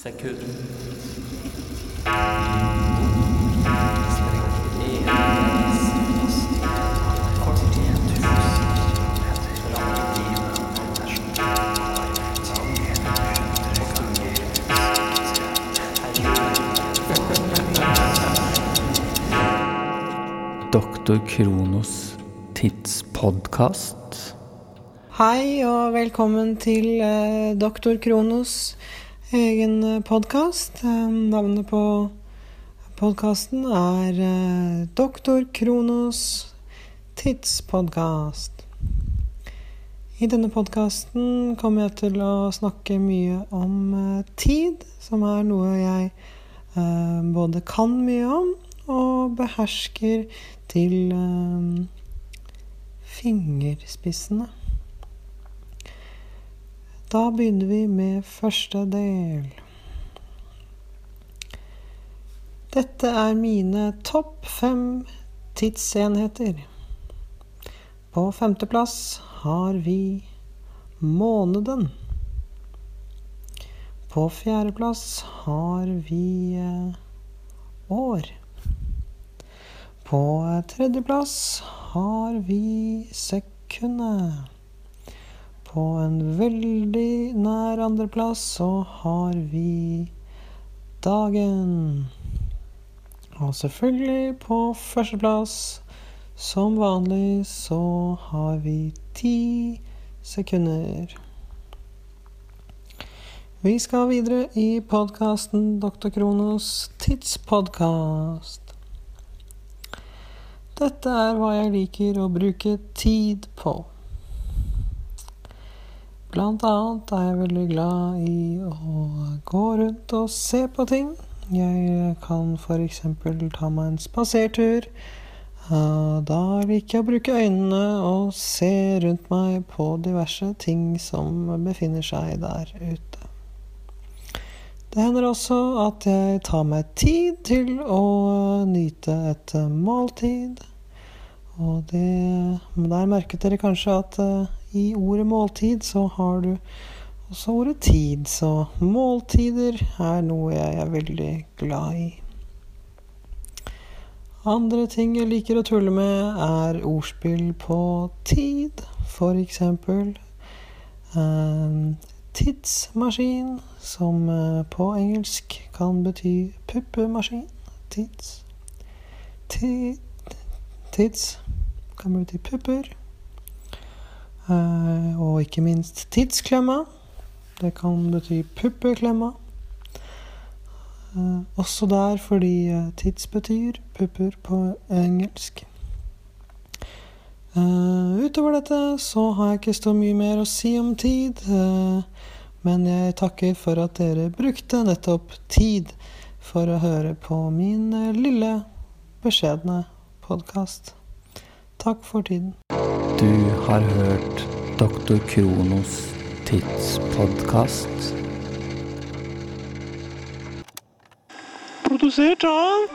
sekund. Doktor Kronos tidspodkast. Hei og velkommen til eh, Doktor Kronos egen podkast. navnet på podkasten er eh, Doktor Kronos tidspodkast. I denne podkasten kommer jeg til å snakke mye om eh, tid, som er noe jeg eh, både kan mye om og behersker til eh, fingerspissene. Da begynner vi med første del. Dette er mine topp fem tidsenheter. På femteplass har vi måneden. På fjerdeplass har vi eh, år. På tredjeplass har vi sekundet. På en veldig nær andreplass så har vi dagen. Og selvfølgelig på førsteplass, som vanlig, så har vi ti sekunder. Vi skal videre i podkasten Dr. Kronos tidspodkast. Dette er hva jeg liker å bruke tid på. Blant annet er jeg veldig glad i å gå rundt og se på ting. Jeg kan f.eks. ta meg en spasertur. Da liker jeg å bruke øynene og se rundt meg på diverse ting som befinner seg der ute. Det hender også at jeg tar meg tid til å nyte et måltid. Og det Der merket dere kanskje at i ordet måltid så har du også ordet tid, så måltider er noe jeg er veldig glad i. Andre ting jeg liker å tulle med, er ordspill på tid. For eksempel eh, tidsmaskin, som eh, på engelsk kan bety puppemaskin. Tids. Tid, tids kan bety pupper. Eh, og ikke minst tidsklemma. Det kan bety puppeklemma. Eh, også der fordi eh, tids betyr pupper på engelsk. utover dette så har jeg ikke så mye mer å si om tid. men jeg takker for at dere brukte nettopp tid for å høre på min lille, beskjedne podkast. Takk for tiden. Du har hørt Dr. Kronos tidspodkast. Produsert av